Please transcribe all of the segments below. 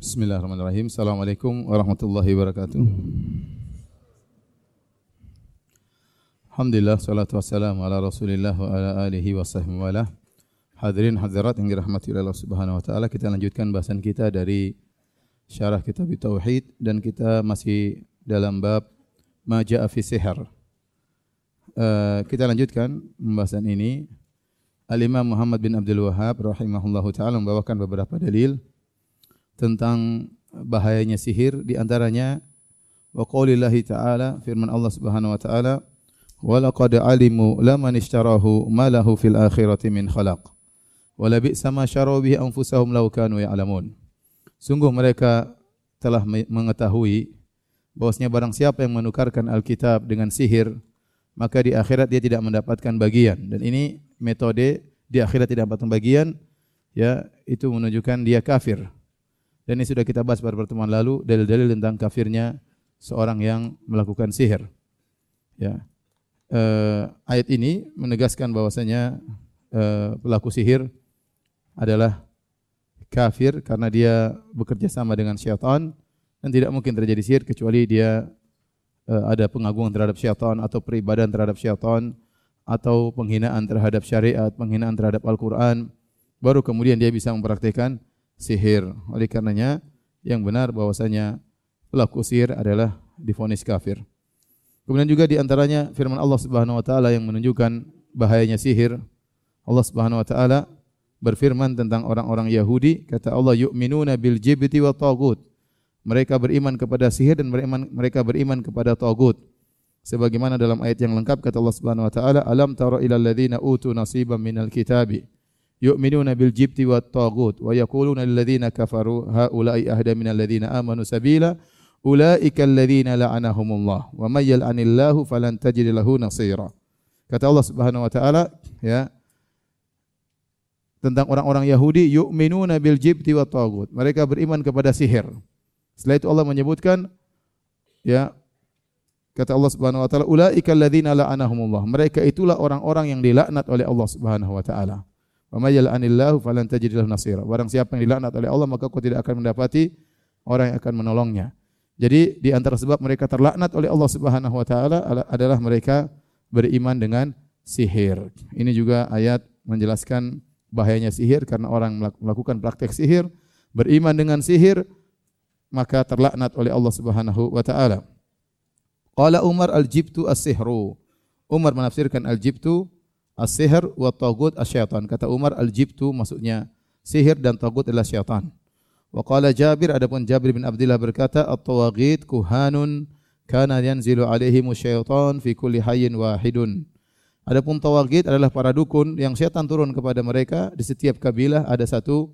Bismillahirrahmanirrahim. Assalamualaikum warahmatullahi wabarakatuh. Alhamdulillah, salatu wassalamu ala rasulillah wa ala alihi wa sahbihi wa Hadirin hadirat yang dirahmati oleh Allah subhanahu wa ta'ala. Kita lanjutkan bahasan kita dari syarah kitab Tauhid dan kita masih dalam bab Maja'a fi Sihar. Uh, kita lanjutkan pembahasan ini. Al-Imam Muhammad bin Abdul Wahab rahimahullahu taala membawakan beberapa dalil tentang bahayanya sihir di antaranya wa qaulillahi ta'ala firman Allah Subhanahu wa taala wa laqad alimu laman ishtarahu ma lahu fil akhirati min khalaq wa la bi'sa ma syaru bihi anfusahum law kanu ya'lamun. Sungguh mereka telah mengetahui bahwasanya barang siapa yang menukarkan Alkitab dengan sihir maka di akhirat dia tidak mendapatkan bagian. Dan ini metode di akhirat tidak mendapatkan bagian ya itu menunjukkan dia kafir dan ini sudah kita bahas pada pertemuan lalu dalil-dalil tentang kafirnya seorang yang melakukan sihir. Ya. Uh, ayat ini menegaskan bahwasanya uh, pelaku sihir adalah kafir karena dia bekerja sama dengan syaitan dan tidak mungkin terjadi sihir kecuali dia uh, ada pengagungan terhadap syaitan atau peribadahan terhadap syaitan atau penghinaan terhadap syariat, penghinaan terhadap Al-Qur'an baru kemudian dia bisa mempraktikkan sihir. Oleh karenanya yang benar bahwasanya pelaku sihir adalah difonis kafir. Kemudian juga di antaranya firman Allah Subhanahu wa taala yang menunjukkan bahayanya sihir. Allah Subhanahu wa taala berfirman tentang orang-orang Yahudi, kata Allah yu'minuna bil jibti wa tagut. Mereka beriman kepada sihir dan beriman, mereka beriman kepada tagut. Sebagaimana dalam ayat yang lengkap kata Allah Subhanahu wa taala, "Alam tara ilal ladzina utu nasiban minal kitabi" yu'minuna bil jibti wat tagut wa yaquluna lil ladzina kafaru haula'i ahda minal ladzina amanu sabila ulaika alladzina la'anahumullah. Wa may yal'anillahu falan tajid lahu nasira. Kata Allah Subhanahu wa taala ya tentang orang-orang Yahudi yu'minuna bil jibti wat tagut mereka beriman kepada sihir. Setelah itu Allah menyebutkan ya kata Allah Subhanahu wa taala ulaika alladzina la'anahumullah. Mereka itulah orang-orang yang dilaknat oleh Allah Subhanahu wa taala Wa may falan tajid lahu nasira. Barang siapa yang dilaknat oleh Allah maka kau tidak akan mendapati orang yang akan menolongnya. Jadi di antara sebab mereka terlaknat oleh Allah Subhanahu wa taala adalah mereka beriman dengan sihir. Ini juga ayat menjelaskan bahayanya sihir karena orang melakukan praktek sihir, beriman dengan sihir maka terlaknat oleh Allah Subhanahu wa taala. Qala Umar al-jibtu as-sihru. Umar menafsirkan al-jibtu As-sihr wa tagut asyaitan. Kata Umar al-jibtu maksudnya sihir dan tagut adalah syaitan. Wa qala Jabir adapun Jabir bin Abdullah berkata at-tawaghit kuhanun kana yanzilu alaihim syaitan fi kulli hayyin wahidun. Adapun tawagid adalah para dukun yang syaitan turun kepada mereka di setiap kabilah ada satu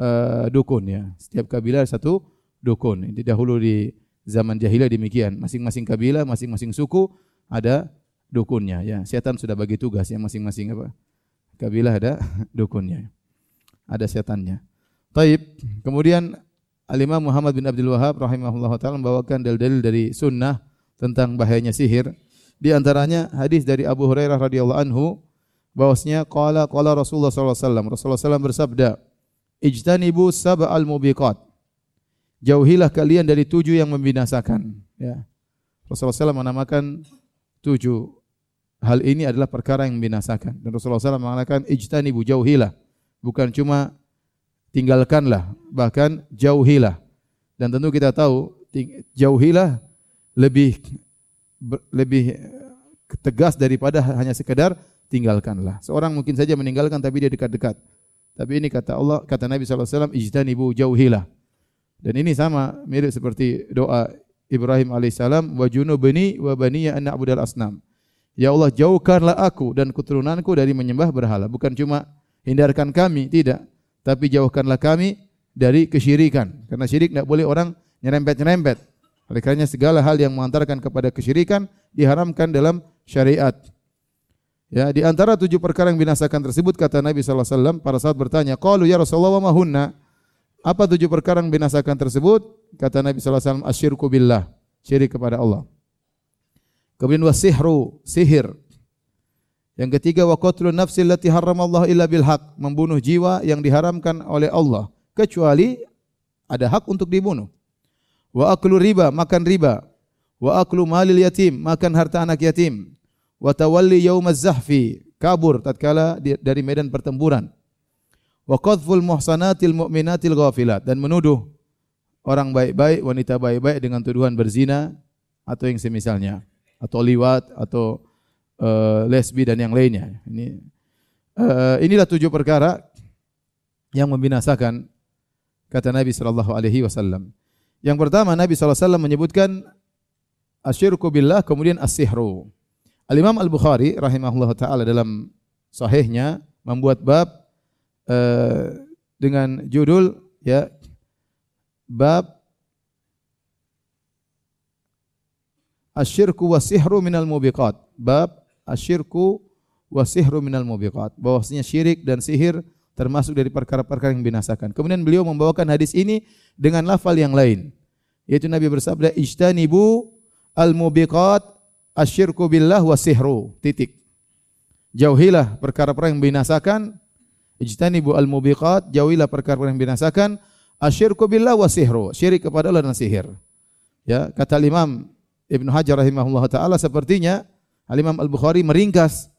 uh, dukun ya. Setiap kabilah ada satu dukun. Ini dahulu di zaman jahiliyah demikian. Masing-masing kabilah, masing-masing suku ada dukunnya ya. Setan sudah bagi tugas ya masing-masing apa? Kabilah ada dukunnya. Ada setannya. Taib. Kemudian Al-Imam Muhammad bin Abdul Wahab rahimahullah taala membawakan dalil-dalil dari sunnah tentang bahayanya sihir. Di antaranya hadis dari Abu Hurairah radhiyallahu anhu bahwasanya qala qala Rasulullah sallallahu alaihi wasallam Rasulullah SAW bersabda ijtanibu sab'al mubiqat jauhilah kalian dari tujuh yang membinasakan ya Rasulullah SAW menamakan tujuh hal ini adalah perkara yang membinasakan. Dan Rasulullah SAW mengatakan ijtanibu jauhilah. Bukan cuma tinggalkanlah, bahkan jauhilah. Dan tentu kita tahu jauhilah lebih lebih tegas daripada hanya sekedar tinggalkanlah. Seorang mungkin saja meninggalkan tapi dia dekat-dekat. Tapi ini kata Allah, kata Nabi SAW, ijtanibu jauhilah. Dan ini sama, mirip seperti doa Ibrahim alaihissalam, wa junubni wa baniya an asnam. Ya Allah jauhkanlah aku dan keturunanku dari menyembah berhala. Bukan cuma hindarkan kami, tidak. Tapi jauhkanlah kami dari kesyirikan. Karena syirik tidak boleh orang nyerempet-nyerempet. Oleh karena segala hal yang mengantarkan kepada kesyirikan diharamkan dalam syariat. Ya, di antara tujuh perkara yang binasakan tersebut kata Nabi SAW pada saat bertanya, Qalu ya Rasulullah wa mahunna. Apa tujuh perkara yang binasakan tersebut? Kata Nabi SAW, asyirku billah. Syirik kepada Allah. Kemudian wasihru, sihir. Yang ketiga wa qatlun nafsi allati haramallahu illa bil haq, membunuh jiwa yang diharamkan oleh Allah kecuali ada hak untuk dibunuh. Wa aklu riba, makan riba. Wa aklu malil yatim, makan harta anak yatim. Wa tawalli yaumaz zahfi, kabur tatkala dari medan pertempuran. Wa qadhful muhsanatil mu'minatil ghafilat dan menuduh orang baik-baik, wanita baik-baik dengan tuduhan berzina atau yang semisalnya atau liwat atau uh, lesbi dan yang lainnya. Ini uh, inilah tujuh perkara yang membinasakan kata Nabi sallallahu alaihi wasallam. Yang pertama Nabi sallallahu alaihi wasallam menyebutkan asyirku billah kemudian as-sihru. Al-Imam Al-Bukhari rahimahullah taala dalam sahihnya membuat bab uh, dengan judul ya bab asyirku wasihru minal mubiqat. Bab asyirku wasihru minal mubiqat. Bahwasanya syirik dan sihir termasuk dari perkara-perkara yang binasakan. Kemudian beliau membawakan hadis ini dengan lafal yang lain. Yaitu Nabi bersabda, "Ijtanibu al-mubiqat asyirku billah wa sihru." Titik. Jauhilah perkara-perkara yang binasakan. Ijtanibu al-mubiqat, jauhilah perkara-perkara yang binasakan. Asyirku billah wa sihru. Syirik kepada Allah dan sihir. Ya, kata Imam Ibnu Hajar rahimahullah taala sepertinya Al-Imam Al-Bukhari meringkas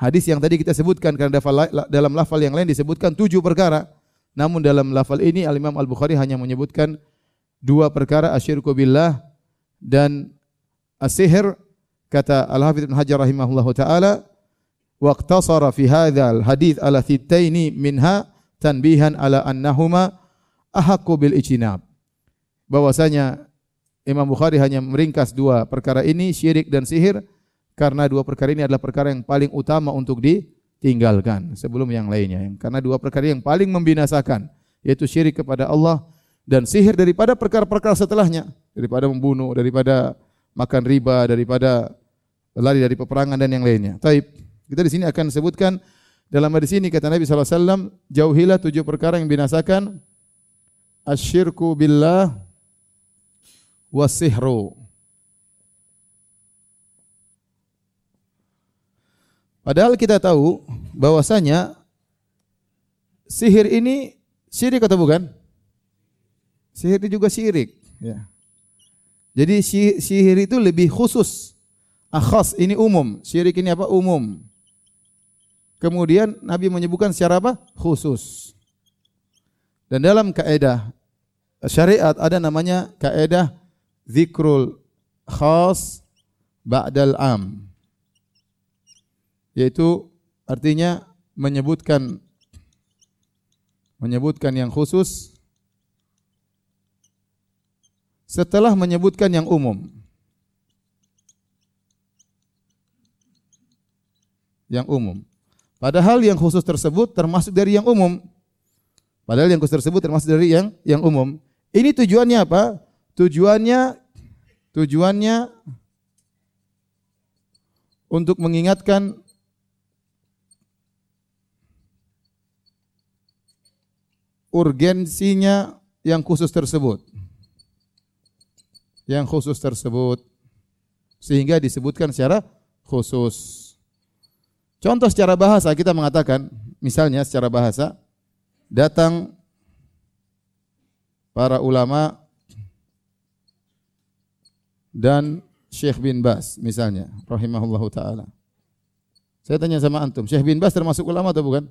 Hadis yang tadi kita sebutkan karena dalam lafal yang lain disebutkan tujuh perkara. Namun dalam lafal ini Al-Imam Al-Bukhari hanya menyebutkan dua perkara asyirku billah dan as-sihr kata Al-Hafidz Ibnu Hajar rahimahullah taala waqtasara fi hadzal hadis ala thitaini minha tanbihan ala annahuma ahaqqu bil ijtinab bahwasanya Imam Bukhari hanya meringkas dua perkara ini syirik dan sihir karena dua perkara ini adalah perkara yang paling utama untuk ditinggalkan sebelum yang lainnya. Karena dua perkara yang paling membinasakan yaitu syirik kepada Allah dan sihir daripada perkara-perkara setelahnya, daripada membunuh, daripada makan riba, daripada lari dari peperangan dan yang lainnya. Taib. Kita di sini akan sebutkan dalam hadis ini kata Nabi SAW, jauhilah tujuh perkara yang binasakan asyirku billah wasihru Padahal kita tahu bahwasanya sihir ini syirik atau bukan? Sihir itu juga syirik. Ya. Jadi sihir itu lebih khusus. Akhas ini umum. Syirik ini apa? Umum. Kemudian Nabi menyebutkan secara apa? Khusus. Dan dalam kaidah syariat ada namanya kaidah zikrul khas ba'dal am yaitu artinya menyebutkan menyebutkan yang khusus setelah menyebutkan yang umum. Yang umum. Padahal yang khusus tersebut termasuk dari yang umum. Padahal yang khusus tersebut termasuk dari yang yang umum. Ini tujuannya apa? Tujuannya tujuannya untuk mengingatkan urgensinya yang khusus tersebut. Yang khusus tersebut sehingga disebutkan secara khusus. Contoh secara bahasa kita mengatakan, misalnya secara bahasa datang para ulama dan Syekh bin Bas misalnya rahimahullahu taala. Saya tanya sama antum, Syekh bin Bas termasuk ulama atau bukan?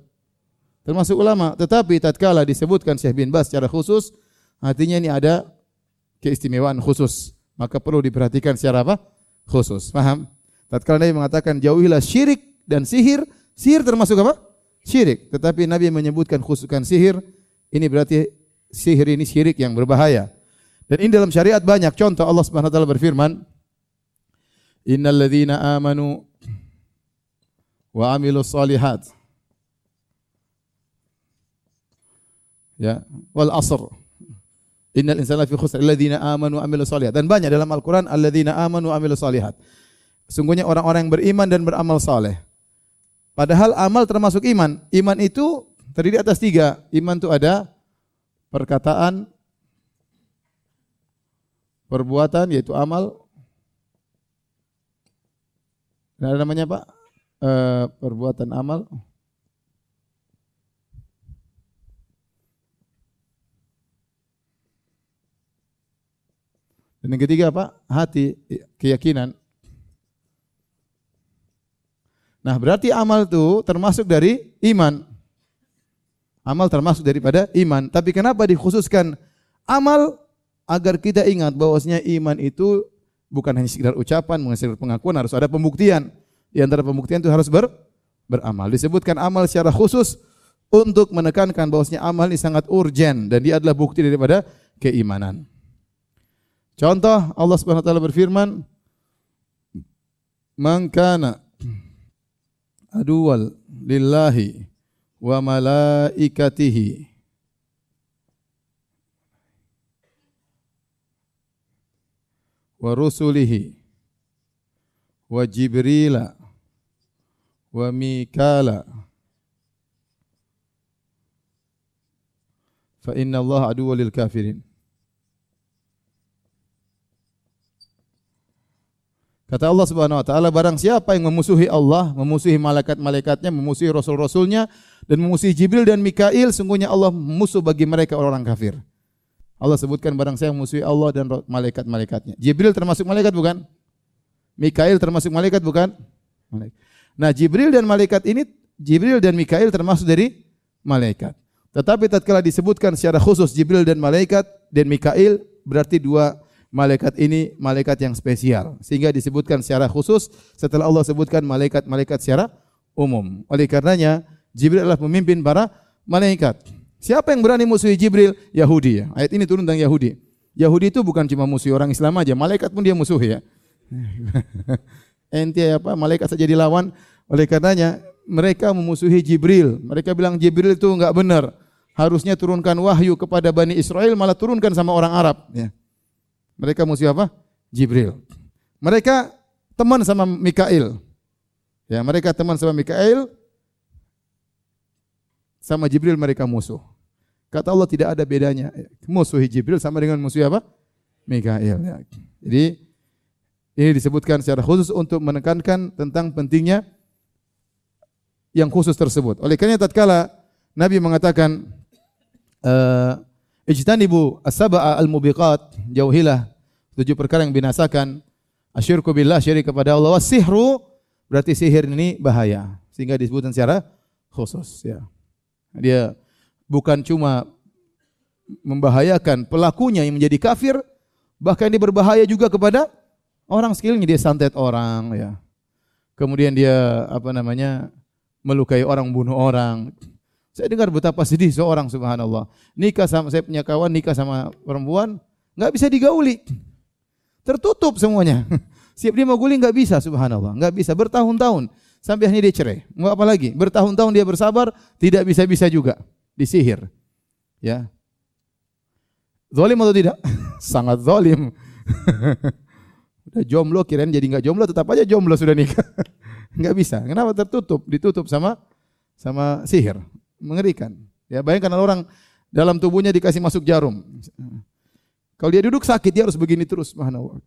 termasuk ulama. Tetapi tatkala disebutkan Syekh bin Bas secara khusus, artinya ini ada keistimewaan khusus. Maka perlu diperhatikan secara apa? Khusus. Paham? Tatkala Nabi mengatakan jauhilah syirik dan sihir, sihir termasuk apa? Syirik. Tetapi Nabi menyebutkan khususkan sihir, ini berarti sihir ini syirik yang berbahaya. Dan ini dalam syariat banyak. Contoh Allah Subhanahu wa taala berfirman, "Innal ladzina amanu wa amilus solihat" ya wal asr. Innal insana fi khusr. Alladziina amanu wa amilus solihat dan banyak dalam Al-Qur'an alladziina amanu wa amilus solihat sungguhnya orang-orang yang beriman dan beramal saleh. Padahal amal termasuk iman. Iman itu terdiri atas tiga. Iman itu ada perkataan perbuatan yaitu amal dan ada namanya Pak e, perbuatan amal Dan yang ketiga apa? Hati, keyakinan. Nah, berarti amal itu termasuk dari iman. Amal termasuk daripada iman. Tapi kenapa dikhususkan amal agar kita ingat bahwasanya iman itu bukan hanya sekedar ucapan, bukan sekedar pengakuan, harus ada pembuktian. Di antara pembuktian itu harus ber, beramal. Disebutkan amal secara khusus untuk menekankan bahwasanya amal ini sangat urgen dan dia adalah bukti daripada keimanan. Contoh Allah Subhanahu wa taala berfirman, "Man kana lillahi wa malaikatihi wa rusulihi wa jibrila wa mikala fa inna Allah aduwwal lil kafirin Kata Allah Subhanahu wa taala barang siapa yang memusuhi Allah, memusuhi malaikat-malaikatnya, memusuhi rasul-rasulnya dan memusuhi Jibril dan Mikail, sungguhnya Allah musuh bagi mereka orang kafir. Allah sebutkan barang siapa yang memusuhi Allah dan malaikat-malaikatnya. Jibril termasuk malaikat bukan? Mikail termasuk malaikat bukan? Nah, Jibril dan malaikat ini Jibril dan Mikail termasuk dari malaikat. Tetapi tatkala disebutkan secara khusus Jibril dan malaikat dan Mikail berarti dua malaikat ini malaikat yang spesial sehingga disebutkan secara khusus setelah Allah sebutkan malaikat-malaikat secara umum. Oleh karenanya Jibril adalah pemimpin para malaikat. Siapa yang berani musuhi Jibril? Yahudi ya. Ayat ini turun tentang Yahudi. Yahudi itu bukan cuma musuh orang Islam aja, malaikat pun dia musuh ya. Ente apa? Malaikat saja dilawan. Oleh karenanya mereka memusuhi Jibril. Mereka bilang Jibril itu enggak benar. Harusnya turunkan wahyu kepada Bani Israel malah turunkan sama orang Arab ya. Mereka musuh apa? Jibril. Mereka teman sama Mikail. Ya, mereka teman sama Mikail. Sama Jibril mereka musuh. Kata Allah tidak ada bedanya. Musuh Jibril sama dengan musuh apa? Mikail. Ya. Jadi ini disebutkan secara khusus untuk menekankan tentang pentingnya yang khusus tersebut. Oleh karena tatkala Nabi mengatakan uh, Ijtanibu as-sab'a al-mubiqat, jauhilah tujuh perkara yang binasakan. Asyirku billah syirik kepada Allah. Wasihru berarti sihir ini bahaya. Sehingga disebutkan secara khusus ya. Dia bukan cuma membahayakan pelakunya yang menjadi kafir, bahkan dia berbahaya juga kepada orang sekelilingnya dia santet orang ya. Kemudian dia apa namanya melukai orang, bunuh orang, saya dengar betapa sedih seorang subhanallah. Nikah sama saya punya kawan nikah sama perempuan nggak bisa digauli. Tertutup semuanya. Siap dia mau guli nggak bisa subhanallah, nggak bisa bertahun-tahun sampai akhirnya dia cerai. Mau apa lagi? Bertahun-tahun dia bersabar, tidak bisa-bisa juga disihir. Ya. Zalim atau tidak? Sangat zalim. Udah jomblo kirain jadi nggak jomblo tetap aja jomblo sudah nikah. Nggak bisa. Kenapa tertutup? Ditutup sama sama sihir mengerikan. Ya, bayangkan orang dalam tubuhnya dikasih masuk jarum. Kalau dia duduk sakit dia harus begini terus, subhanallah.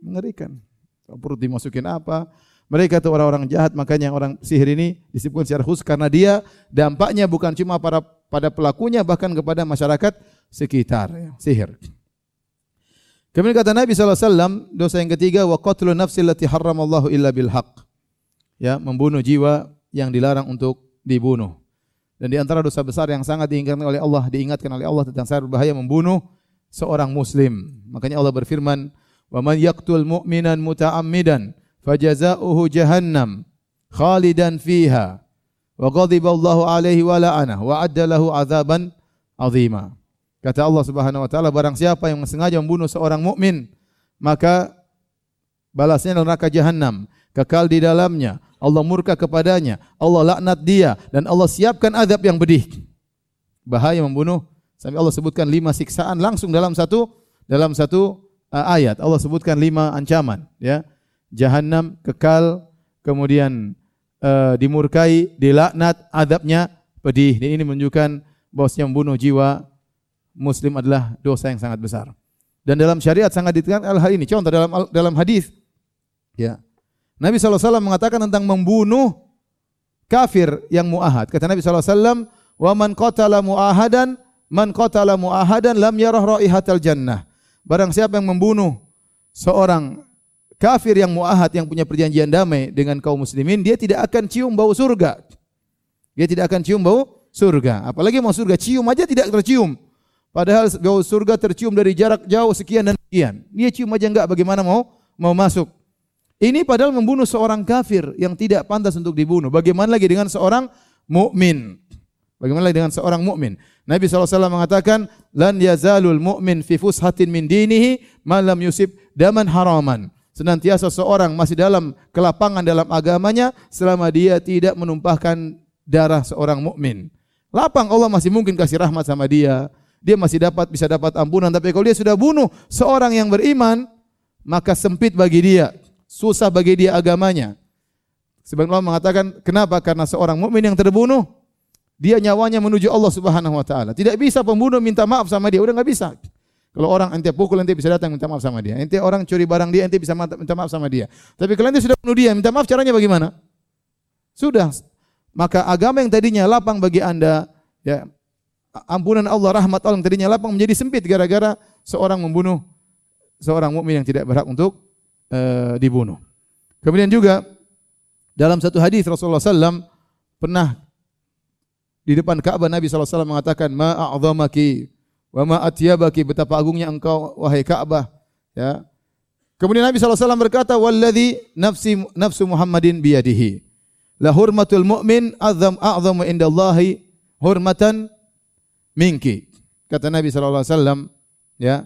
Mengerikan. Perut dimasukin apa? Mereka itu orang-orang jahat, makanya orang sihir ini disebut secara khusus karena dia dampaknya bukan cuma para pada pelakunya bahkan kepada masyarakat sekitar ya, sihir. Kemudian kata Nabi SAW, dosa yang ketiga wa qatlu nafsi allati harramallahu illa bil. Ya, membunuh jiwa yang dilarang untuk dibunuh. Dan di antara dosa besar yang sangat diingatkan oleh Allah, diingatkan oleh Allah tentang sangat berbahaya membunuh seorang muslim. Makanya Allah berfirman, "Wa man yaqtul mu'minan muta'ammidan fajaza'uhu jahannam khalidan fiha wa ghadiba Allahu alaihi wa la'anah wa adda lahu 'adzaban 'azima." Kata Allah Subhanahu wa taala, barang siapa yang sengaja membunuh seorang mukmin, maka balasnya neraka jahanam, kekal di dalamnya Allah murka kepadanya, Allah laknat dia dan Allah siapkan azab yang pedih. Bahaya membunuh sampai Allah sebutkan lima siksaan langsung dalam satu dalam satu uh, ayat. Allah sebutkan lima ancaman, ya. Jahanam kekal, kemudian uh, dimurkai, dilaknat, azabnya pedih. Dan ini menunjukkan bahwasanya membunuh jiwa muslim adalah dosa yang sangat besar. Dan dalam syariat sangat ditekankan hal ini. Contoh dalam dalam hadis ya Nabi SAW mengatakan tentang membunuh kafir yang mu'ahad. Kata Nabi SAW, Wa man qatala mu'ahadan, man qatala mu'ahadan lam yarah raihatal jannah. Barang siapa yang membunuh seorang kafir yang muahad yang punya perjanjian damai dengan kaum muslimin, dia tidak akan cium bau surga. Dia tidak akan cium bau surga. Apalagi mau surga, cium aja tidak tercium. Padahal bau surga tercium dari jarak jauh sekian dan sekian. Dia cium aja enggak bagaimana mau mau masuk. Ini padahal membunuh seorang kafir yang tidak pantas untuk dibunuh. Bagaimana lagi dengan seorang mukmin? Bagaimana lagi dengan seorang mukmin? Nabi SAW mengatakan, "Lan yazalul mu'min fi fushatin min dinihi malam yusib daman haraman." Senantiasa seorang masih dalam kelapangan dalam agamanya selama dia tidak menumpahkan darah seorang mukmin. Lapang Allah masih mungkin kasih rahmat sama dia. Dia masih dapat bisa dapat ampunan, tapi kalau dia sudah bunuh seorang yang beriman, maka sempit bagi dia susah bagi dia agamanya. Sebagian ulama mengatakan, kenapa? Karena seorang mukmin yang terbunuh, dia nyawanya menuju Allah Subhanahu wa taala. Tidak bisa pembunuh minta maaf sama dia, udah nggak bisa. Kalau orang ente pukul ente bisa datang minta maaf sama dia. Ente orang curi barang dia ente bisa minta maaf sama dia. Tapi kalau ente sudah bunuh dia, minta maaf caranya bagaimana? Sudah. Maka agama yang tadinya lapang bagi Anda, ya ampunan Allah, rahmat Allah yang tadinya lapang menjadi sempit gara-gara seorang membunuh seorang mukmin yang tidak berhak untuk uh, dibunuh. Kemudian juga dalam satu hadis Rasulullah SAW pernah di depan Ka'bah Nabi SAW mengatakan ma a'zamaki wa ma atyabaki betapa agungnya engkau wahai Ka'bah ya kemudian Nabi SAW berkata walladzi nafsi nafsu Muhammadin biyadihi la hurmatul mu'min azam a'zamu indallahi hurmatan minki kata Nabi SAW ya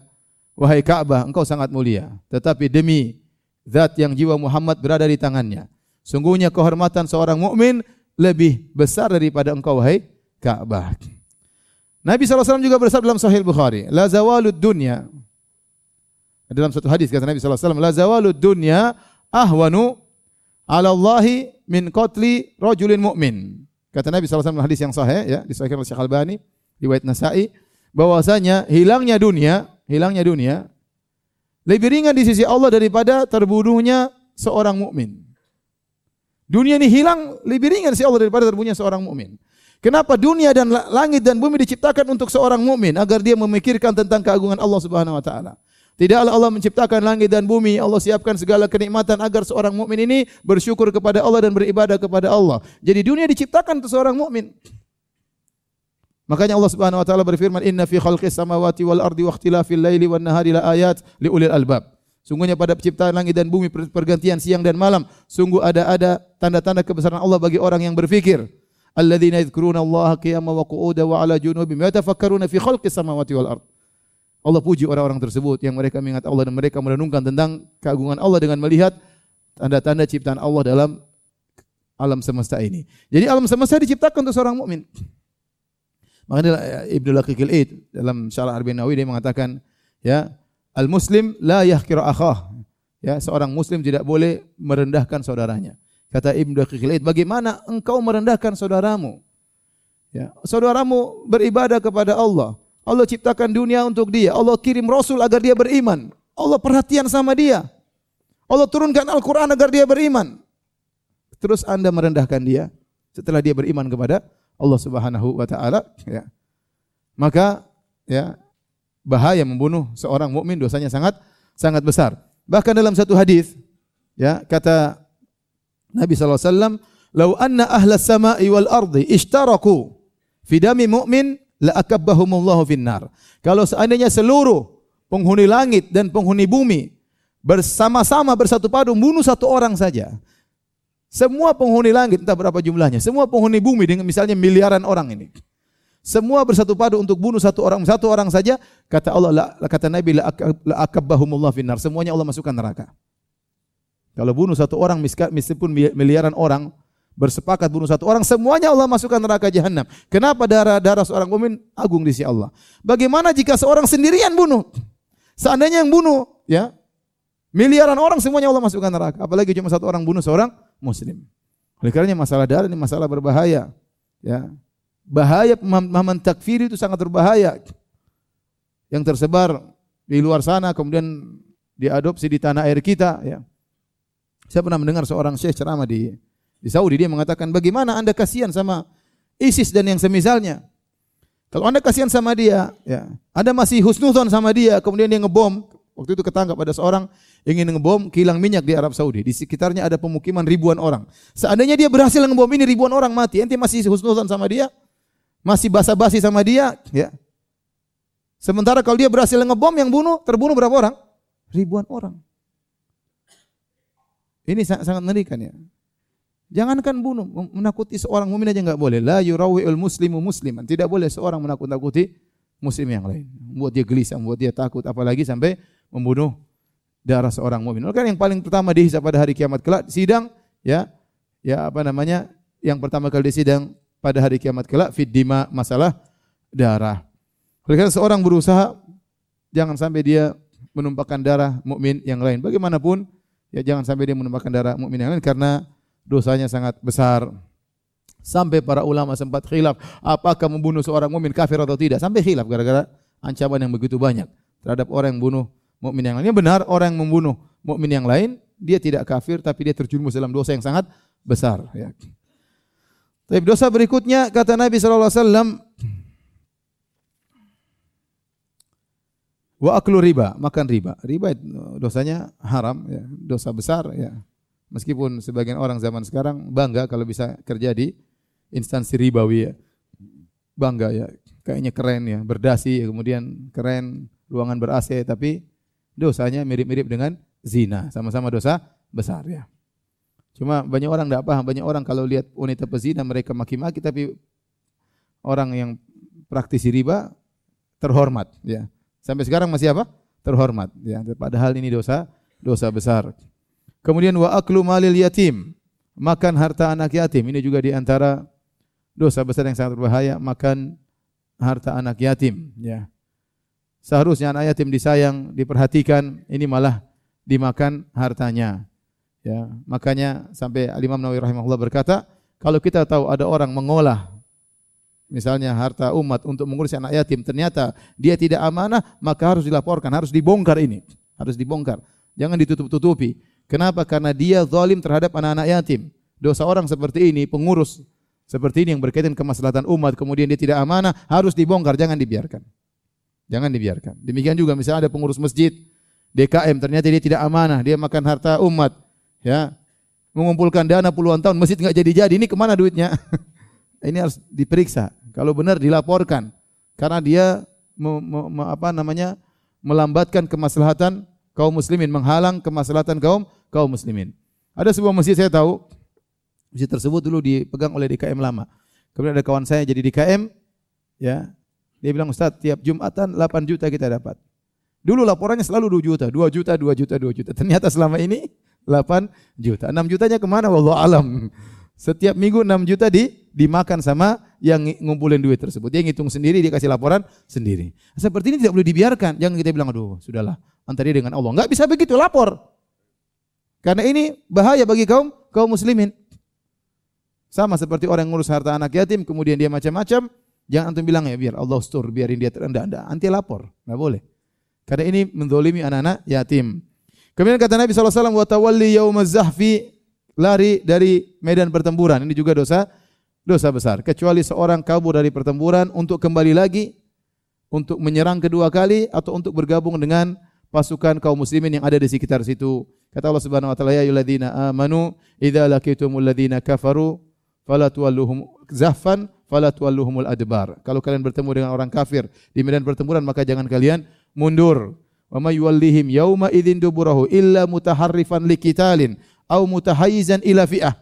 wahai Ka'bah engkau sangat mulia tetapi demi zat yang jiwa Muhammad berada di tangannya. Sungguhnya kehormatan seorang mukmin lebih besar daripada engkau wahai Ka'bah. Nabi SAW juga bersabda dalam Sahih Bukhari, la zawalud dunya. Dalam satu hadis kata Nabi SAW, la zawalud dunya ahwanu ala Allahi min qatli rajulin mu'min. Kata Nabi SAW dalam hadis yang sahih ya, disahihkan oleh Syekh Albani, riwayat Nasa'i, bahwasanya hilangnya dunia, hilangnya dunia lebih ringan di sisi Allah daripada terbunuhnya seorang mukmin. Dunia ini hilang lebih ringan di sisi Allah daripada terbunuhnya seorang mukmin. Kenapa dunia dan langit dan bumi diciptakan untuk seorang mukmin agar dia memikirkan tentang keagungan Allah Subhanahu wa taala. Tidaklah Allah menciptakan langit dan bumi, Allah siapkan segala kenikmatan agar seorang mukmin ini bersyukur kepada Allah dan beribadah kepada Allah. Jadi dunia diciptakan untuk seorang mukmin. Makanya Allah Subhanahu wa taala berfirman, "Inna fi khalqis samawati wal ardi wa ikhtilafil laili wan nahari la ayat li ulil albab." Sungguhnya pada penciptaan langit dan bumi pergantian siang dan malam, sungguh ada ada tanda-tanda kebesaran Allah bagi orang yang berfikir. Alladzina yadhkuruna Allah qiyaman wa qu'udan wa ala junubihim yatafakkaruna fi khalqis samawati wal ard. Allah puji orang-orang tersebut yang mereka mengingat Allah dan mereka merenungkan tentang keagungan Allah dengan melihat tanda-tanda ciptaan Allah dalam alam semesta ini. Jadi alam semesta diciptakan untuk seorang mukmin. Makanya Ibnu Laqiqil Id dalam Syarah Arba'in Nawawi dia mengatakan ya al muslim la yahqiru akhah. Ya, seorang muslim tidak boleh merendahkan saudaranya. Kata Ibnu Laqiqil Id, bagaimana engkau merendahkan saudaramu? Ya, saudaramu beribadah kepada Allah. Allah ciptakan dunia untuk dia. Allah kirim rasul agar dia beriman. Allah perhatian sama dia. Allah turunkan Al-Quran agar dia beriman. Terus Anda merendahkan dia setelah dia beriman kepada Allah Subhanahu wa taala ya. Maka ya bahaya membunuh seorang mukmin dosanya sangat sangat besar. Bahkan dalam satu hadis ya kata Nabi wasallam, "Lau anna ahla samai wal ardi ishtaraku fi dami mu'min la akabbahumullahu finnar." Kalau seandainya seluruh penghuni langit dan penghuni bumi bersama-sama bersatu padu membunuh satu orang saja, semua penghuni langit, entah berapa jumlahnya, semua penghuni bumi dengan misalnya miliaran orang ini. Semua bersatu padu untuk bunuh satu orang, satu orang saja. Kata Allah, la, kata Nabi, la akabbahumullah finnar. Semuanya Allah masukkan neraka. Kalau bunuh satu orang, meskipun miliaran orang, bersepakat bunuh satu orang, semuanya Allah masukkan neraka jahanam. Kenapa darah-darah seorang mukmin agung di sisi Allah? Bagaimana jika seorang sendirian bunuh? Seandainya yang bunuh, ya, miliaran orang semuanya Allah masukkan neraka. Apalagi cuma satu orang bunuh seorang muslim. Oleh karenanya masalah darah ini masalah berbahaya. Ya. Bahaya pemahaman takfir itu sangat berbahaya. Yang tersebar di luar sana kemudian diadopsi di tanah air kita ya. Saya pernah mendengar seorang syekh ceramah di di Saudi dia mengatakan bagaimana Anda kasihan sama ISIS dan yang semisalnya. Kalau Anda kasihan sama dia, ya, Anda masih husnudzon sama dia, kemudian dia ngebom Waktu itu ketangkap ada seorang ingin ngebom kilang minyak di Arab Saudi. Di sekitarnya ada pemukiman ribuan orang. Seandainya dia berhasil ngebom ini ribuan orang mati, ente masih husnuzan sama dia? Masih basa-basi sama dia, ya. Sementara kalau dia berhasil ngebom yang bunuh, terbunuh berapa orang? Ribuan orang. Ini sangat, mengerikan ya. Jangankan bunuh, menakuti seorang mukmin aja enggak boleh. La yurawi'ul muslimu musliman. Tidak boleh seorang menakut-nakuti muslim yang lain. Membuat dia gelisah, membuat dia takut apalagi sampai membunuh darah seorang mukmin. Oleh yang paling pertama dihisab pada hari kiamat kelak sidang ya ya apa namanya? Yang pertama kali disidang pada hari kiamat kelak fid dima masalah darah. Oleh karena seorang berusaha jangan sampai dia menumpahkan darah mukmin yang lain. Bagaimanapun ya jangan sampai dia menumpahkan darah mukmin yang lain karena dosanya sangat besar. Sampai para ulama sempat khilaf apakah membunuh seorang mukmin kafir atau tidak. Sampai khilaf gara-gara ancaman yang begitu banyak terhadap orang yang membunuh mukmin yang lain. Ini benar orang yang membunuh mukmin yang lain dia tidak kafir tapi dia terjerumus dalam dosa yang sangat besar ya. Tapi dosa berikutnya kata Nabi sallallahu alaihi wasallam wa aklu riba, makan riba. Riba dosanya haram ya, dosa besar ya. Meskipun sebagian orang zaman sekarang bangga kalau bisa kerja di instansi ribawi ya. Bangga ya, kayaknya keren ya, berdasi ya, kemudian keren, ruangan ber AC tapi dosanya mirip-mirip dengan zina, sama-sama dosa besar ya. Cuma banyak orang tidak paham, banyak orang kalau lihat wanita pezina mereka maki-maki tapi orang yang praktisi riba terhormat ya. Sampai sekarang masih apa? Terhormat ya. Padahal ini dosa dosa besar. Kemudian wa aklu malil yatim, makan harta anak yatim. Ini juga di antara dosa besar yang sangat berbahaya, makan harta anak yatim, ya. Seharusnya anak yatim disayang, diperhatikan, ini malah dimakan hartanya. Ya, makanya sampai Imam Nawawi rahimahullah berkata, kalau kita tahu ada orang mengolah misalnya harta umat untuk mengurus anak yatim, ternyata dia tidak amanah, maka harus dilaporkan, harus dibongkar ini, harus dibongkar. Jangan ditutup-tutupi. Kenapa? Karena dia zalim terhadap anak-anak yatim. Dosa orang seperti ini, pengurus seperti ini yang berkaitan kemaslahatan umat, kemudian dia tidak amanah, harus dibongkar, jangan dibiarkan. Jangan dibiarkan. Demikian juga misalnya ada pengurus masjid, DKM, ternyata dia tidak amanah, dia makan harta umat, ya, mengumpulkan dana puluhan tahun, masjid nggak jadi-jadi, ini ke mana duitnya? ini harus diperiksa. Kalau benar dilaporkan, karena dia me, me, me, apa namanya melambatkan kemaslahatan kaum muslimin, menghalang kemaslahatan kaum kaum muslimin. Ada sebuah masjid saya tahu, masjid tersebut dulu dipegang oleh DKM lama. Kemudian ada kawan saya jadi DKM, ya. Dia bilang, Ustaz, tiap Jumatan 8 juta kita dapat. Dulu laporannya selalu 2 juta, 2 juta, 2 juta, 2 juta. Ternyata selama ini 8 juta. 6 jutanya ke mana? Wallahu alam. Setiap minggu 6 juta di, dimakan sama yang ngumpulin duit tersebut. Dia ngitung sendiri, dia kasih laporan sendiri. Seperti ini tidak boleh dibiarkan. Jangan kita bilang, aduh sudahlah, antara dia dengan Allah. Enggak bisa begitu, lapor. Karena ini bahaya bagi kaum kaum muslimin. Sama seperti orang yang ngurus harta anak yatim, kemudian dia macam-macam, jangan antum bilang ya biar Allah stur, biarin dia terendah. Enggak, anti lapor, enggak boleh. Karena ini mendolimi anak-anak yatim. Kemudian kata Nabi SAW, wa tawalli yaumaz zahfi, lari dari medan pertempuran. Ini juga dosa dosa besar. Kecuali seorang kabur dari pertempuran untuk kembali lagi, untuk menyerang kedua kali, atau untuk bergabung dengan pasukan kaum muslimin yang ada di sekitar situ. Kata Allah Subhanahu wa taala, "Ya ayyuhalladzina amanu, idza laqitumul ladzina kafaru fala tuwalluhum zahfan fala tuwalluhumul adbar." Kalau kalian bertemu dengan orang kafir di medan pertempuran, maka jangan kalian mundur. Wa may yuwallihim yauma idzin duburahu illa mutaharrifan liqitalin au mutahayyizan ila fi'ah.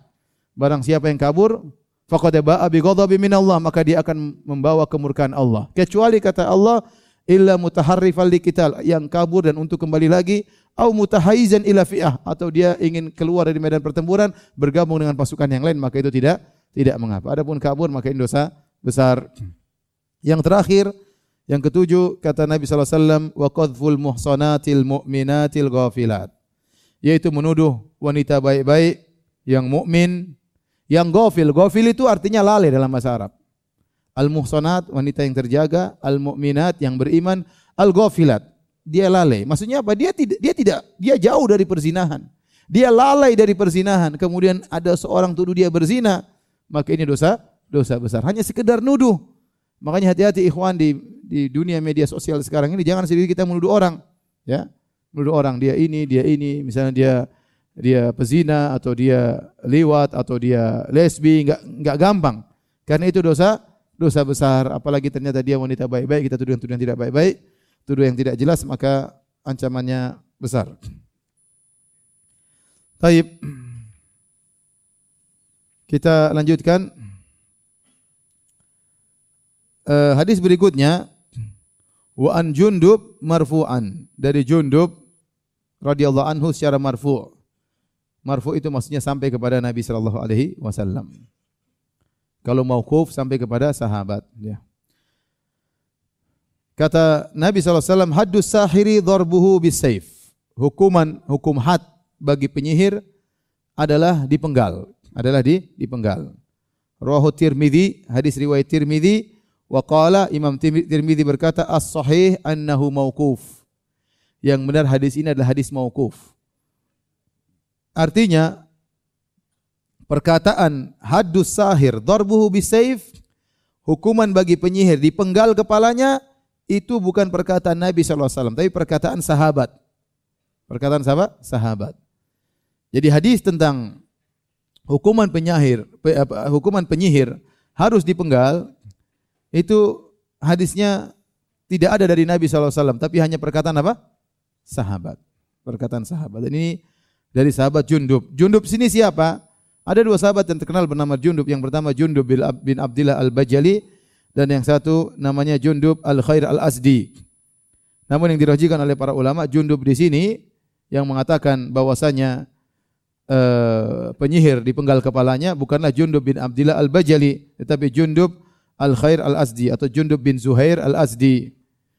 Barang siapa yang kabur, faqad ba'a bi ghadabi min Allah, maka dia akan membawa kemurkaan Allah. Kecuali kata Allah, illa mutaharrifan liqital yang kabur dan untuk kembali lagi au mutahaizan ila fi'ah atau dia ingin keluar dari medan pertempuran bergabung dengan pasukan yang lain maka itu tidak tidak mengapa. Adapun kabur maka ini dosa besar. Yang terakhir yang ketujuh kata Nabi wasallam wa qadful muhsanatil mu'minatil ghafilat yaitu menuduh wanita baik-baik yang mukmin yang ghafil. Ghafil itu artinya lalai dalam bahasa Arab. Al-muhsanat, wanita yang terjaga, al-mu'minat yang beriman, al-ghafilat. Dia lalai. Maksudnya apa? Dia tidak dia tidak dia jauh dari perzinahan. Dia lalai dari perzinahan. Kemudian ada seorang tuduh dia berzina, maka ini dosa dosa besar. Hanya sekedar nuduh. Makanya hati-hati ikhwan di di dunia media sosial sekarang ini jangan sendiri kita menuduh orang, ya. menuduh orang dia ini, dia ini, misalnya dia dia pezina atau dia liwat atau dia lesbi, enggak enggak gampang. Karena itu dosa dosa besar, apalagi ternyata dia wanita baik-baik, kita tuduh yang tuduh yang tidak baik-baik, tuduh yang tidak jelas maka ancamannya besar. Taib. Kita lanjutkan. Uh, hadis berikutnya wa an Jundub marfu'an dari Jundub radhiyallahu anhu secara marfu'. Marfu itu maksudnya sampai kepada Nabi sallallahu alaihi wasallam. Kalau mauquf sampai kepada sahabat, ya. Kata Nabi SAW, Haddus sahiri darbuhu bisayf. Hukuman, hukum had bagi penyihir adalah dipenggal. Adalah di dipenggal. Rawahu Tirmidzi, hadis riwayat Tirmidzi, wa qala Imam Tirmidzi berkata as-sahih annahu mauquf. Yang benar hadis ini adalah hadis mauquf. Artinya perkataan haddus sahir darbuhu bisayf hukuman bagi penyihir dipenggal kepalanya itu bukan perkataan Nabi SAW, tapi perkataan sahabat. Perkataan sahabat? Sahabat. Jadi hadis tentang hukuman penyihir, hukuman penyihir harus dipenggal, itu hadisnya tidak ada dari Nabi SAW, tapi hanya perkataan apa? Sahabat. Perkataan sahabat. Dan ini dari sahabat Jundub. Jundub sini siapa? Ada dua sahabat yang terkenal bernama Jundub. Yang pertama Jundub bin Abdillah al-Bajali dan yang satu namanya Jundub al-Khair al-Asdi. Namun yang dirajikan oleh para ulama Jundub di sini yang mengatakan bahwasanya uh, penyihir di penggal kepalanya bukanlah Jundub bin Abdillah al-Bajali tetapi Jundub al-Khair al-Asdi atau Jundub bin Zuhair al-Asdi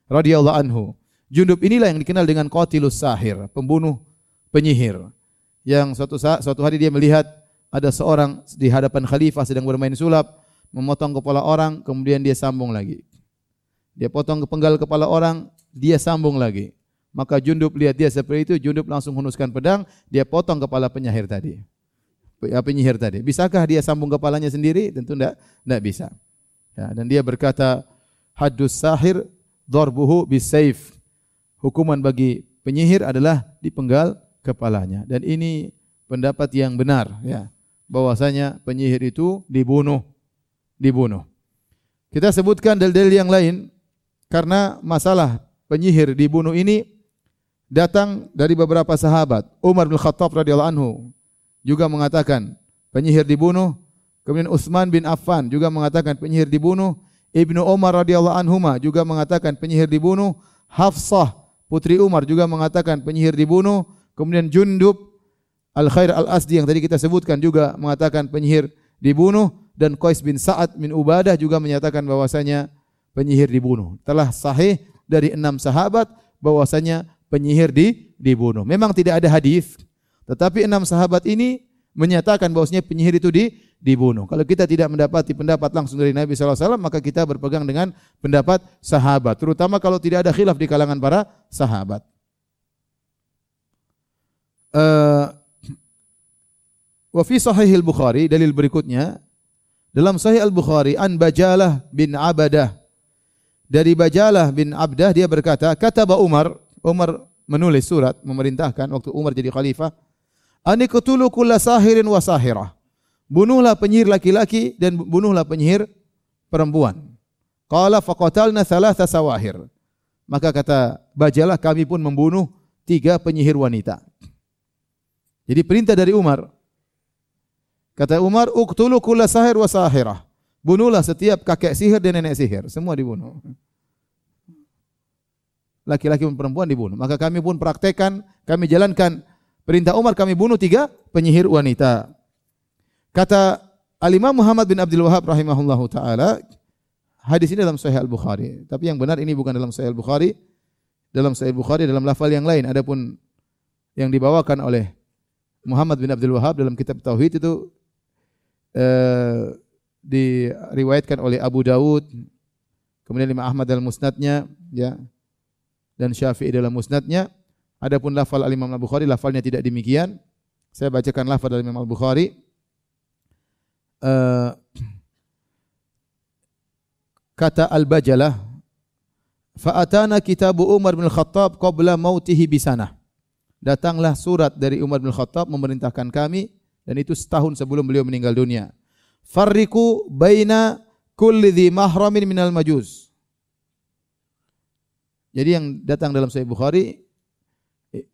radhiyallahu anhu. Jundub inilah yang dikenal dengan qatilus sahir, pembunuh penyihir. Yang suatu saat suatu hari dia melihat ada seorang di hadapan khalifah sedang bermain sulap, memotong kepala orang, kemudian dia sambung lagi. Dia potong kepenggal kepala orang, dia sambung lagi. Maka Jundub lihat dia seperti itu, Jundub langsung hunuskan pedang, dia potong kepala penyihir tadi. Penyihir tadi. Bisakah dia sambung kepalanya sendiri? Tentu tidak, tidak bisa. Ya, dan dia berkata, hadus sahir dorbuhu bisayf. Hukuman bagi penyihir adalah dipenggal kepalanya. Dan ini pendapat yang benar. Ya bahwasanya penyihir itu dibunuh. Dibunuh. Kita sebutkan dalil-dalil yang lain karena masalah penyihir dibunuh ini datang dari beberapa sahabat. Umar bin Khattab radhiyallahu anhu juga mengatakan penyihir dibunuh. Kemudian Utsman bin Affan juga mengatakan penyihir dibunuh. Ibnu Umar radhiyallahu anhuma juga mengatakan penyihir dibunuh. Hafsah putri Umar juga mengatakan penyihir dibunuh. Kemudian Jundub Al-Khair Al-Asdi yang tadi kita sebutkan juga mengatakan penyihir dibunuh dan Qais bin Sa'ad bin Ubadah juga menyatakan bahwasanya penyihir dibunuh. Telah sahih dari enam sahabat bahwasanya penyihir di, dibunuh. Memang tidak ada hadis, tetapi enam sahabat ini menyatakan bahwasanya penyihir itu di, dibunuh. Kalau kita tidak mendapati pendapat langsung dari Nabi SAW, maka kita berpegang dengan pendapat sahabat. Terutama kalau tidak ada khilaf di kalangan para sahabat. Uh, Wa fi sahih al-Bukhari dalil berikutnya. Dalam sahih al-Bukhari an Bajalah bin Abadah. Dari Bajalah bin Abdah dia berkata kata Umar Umar menulis surat memerintahkan waktu Umar jadi khalifah ani qutulu kulla sahirin wa sahirah. Bunuhlah penyihir laki-laki dan bunuhlah penyihir perempuan. Qala faqatalna thalatha sawahir. Maka kata Bajalah kami pun membunuh tiga penyihir wanita jadi perintah dari Umar Kata Umar, "Uqtulu kulla sahir wa sahirah." Bunuhlah setiap kakek sihir dan nenek sihir, semua dibunuh. Laki-laki dan perempuan dibunuh. Maka kami pun praktekkan, kami jalankan perintah Umar, kami bunuh tiga penyihir wanita. Kata Al-Imam Muhammad bin Abdul Wahab rahimahullahu taala, hadis ini dalam Sahih Al-Bukhari. Tapi yang benar ini bukan dalam Sahih Al-Bukhari. Dalam Sahih Al-Bukhari dalam lafal yang lain. Adapun yang dibawakan oleh Muhammad bin Abdul Wahab dalam kitab Tauhid itu eh, diriwayatkan oleh Abu Dawud, kemudian Imam Ahmad dalam musnadnya, ya, dan Syafi'i dalam musnadnya. Adapun lafal Al Imam Al Bukhari lafalnya tidak demikian. Saya bacakan lafal dari Imam Al Bukhari. Uh, kata Al-Bajalah, "Fa'atana kitabu Umar bin Khattab qabla mautihi bisanah." Datanglah surat dari Umar bin Khattab memerintahkan kami dan itu setahun sebelum beliau meninggal dunia. Farriku baina kulli dhi mahramin minal majus. Jadi yang datang dalam Sahih Bukhari eh,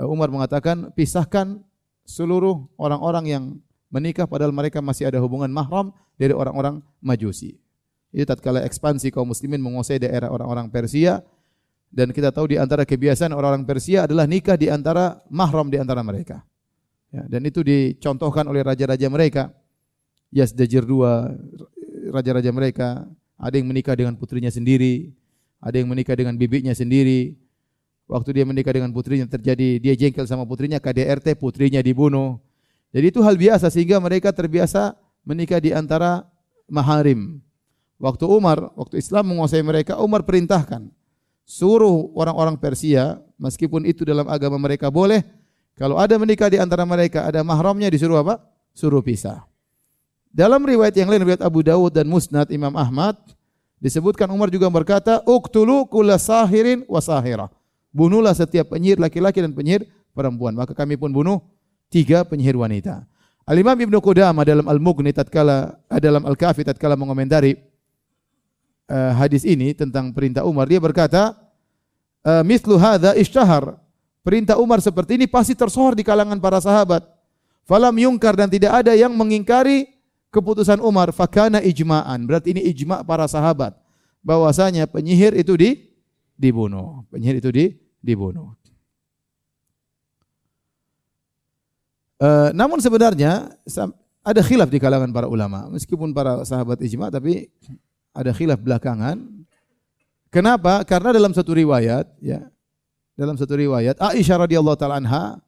Umar mengatakan pisahkan seluruh orang-orang yang menikah padahal mereka masih ada hubungan mahram dari orang-orang Majusi. Itu tatkala ekspansi kaum muslimin menguasai daerah orang-orang Persia dan kita tahu di antara kebiasaan orang-orang Persia adalah nikah di antara mahram di antara mereka. Ya, dan itu dicontohkan oleh raja-raja mereka. Yazdajir dua raja-raja mereka, ada yang menikah dengan putrinya sendiri, ada yang menikah dengan bibinya sendiri. Waktu dia menikah dengan putrinya terjadi dia jengkel sama putrinya, KDRT putrinya dibunuh. Jadi itu hal biasa sehingga mereka terbiasa menikah di antara maharim. Waktu Umar, waktu Islam menguasai mereka, Umar perintahkan suruh orang-orang Persia, meskipun itu dalam agama mereka boleh, kalau ada menikah di antara mereka, ada mahramnya disuruh apa? Suruh pisah. Dalam riwayat yang lain, riwayat Abu Dawud dan Musnad Imam Ahmad, disebutkan Umar juga berkata, Uktulu kula sahirin wa sahirah. Bunuhlah setiap penyihir laki-laki dan penyihir perempuan. Maka kami pun bunuh tiga penyihir wanita. Al-Imam Ibnu Qudamah dalam Al-Mughni tatkala eh, dalam Al-Kafi tatkala mengomentari uh, hadis ini tentang perintah Umar, dia berkata, uh, "Mithlu hadza ishtahar." Perintah Umar seperti ini pasti tersohor di kalangan para sahabat. Falam yungkar dan tidak ada yang mengingkari keputusan Umar. Fakana ijma'an. Berarti ini ijma' para sahabat. Bahwasanya penyihir itu di, dibunuh. Penyihir itu di, dibunuh. Uh, namun sebenarnya ada khilaf di kalangan para ulama. Meskipun para sahabat ijma' tapi ada khilaf belakangan. Kenapa? Karena dalam satu riwayat ya dalam satu riwayat Aisyah radhiyallahu taala anha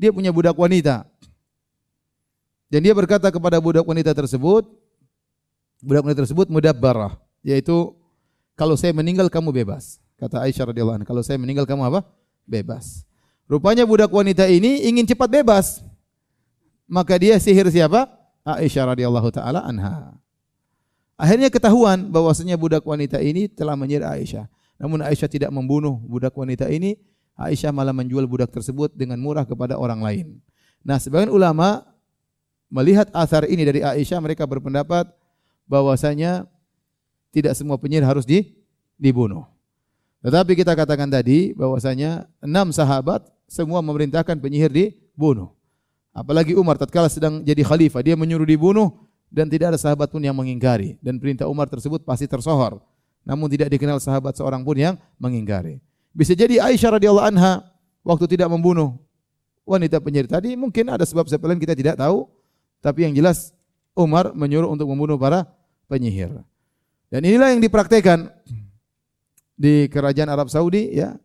dia punya budak wanita. Dan dia berkata kepada budak wanita tersebut, budak wanita tersebut mudabbarah, yaitu kalau saya meninggal kamu bebas. Kata Aisyah radhiyallahu anha, kalau saya meninggal kamu apa? Bebas. Rupanya budak wanita ini ingin cepat bebas. Maka dia sihir siapa? Aisyah radhiyallahu taala anha. Akhirnya ketahuan bahwasanya budak wanita ini telah menyihir Aisyah. Namun Aisyah tidak membunuh budak wanita ini, Aisyah malah menjual budak tersebut dengan murah kepada orang lain. Nah, sebagian ulama melihat asar ini dari Aisyah, mereka berpendapat bahwasanya tidak semua penyihir harus di, dibunuh. Tetapi kita katakan tadi bahwasanya enam sahabat semua memerintahkan penyihir dibunuh. Apalagi Umar tatkala sedang jadi khalifah, dia menyuruh dibunuh dan tidak ada sahabat pun yang mengingkari dan perintah Umar tersebut pasti tersohor namun tidak dikenal sahabat seorang pun yang mengingkari. Bisa jadi Aisyah radhiyallahu anha waktu tidak membunuh wanita penyihir tadi mungkin ada sebab-sebab lain kita tidak tahu, tapi yang jelas Umar menyuruh untuk membunuh para penyihir. Dan inilah yang dipraktekkan di kerajaan Arab Saudi ya.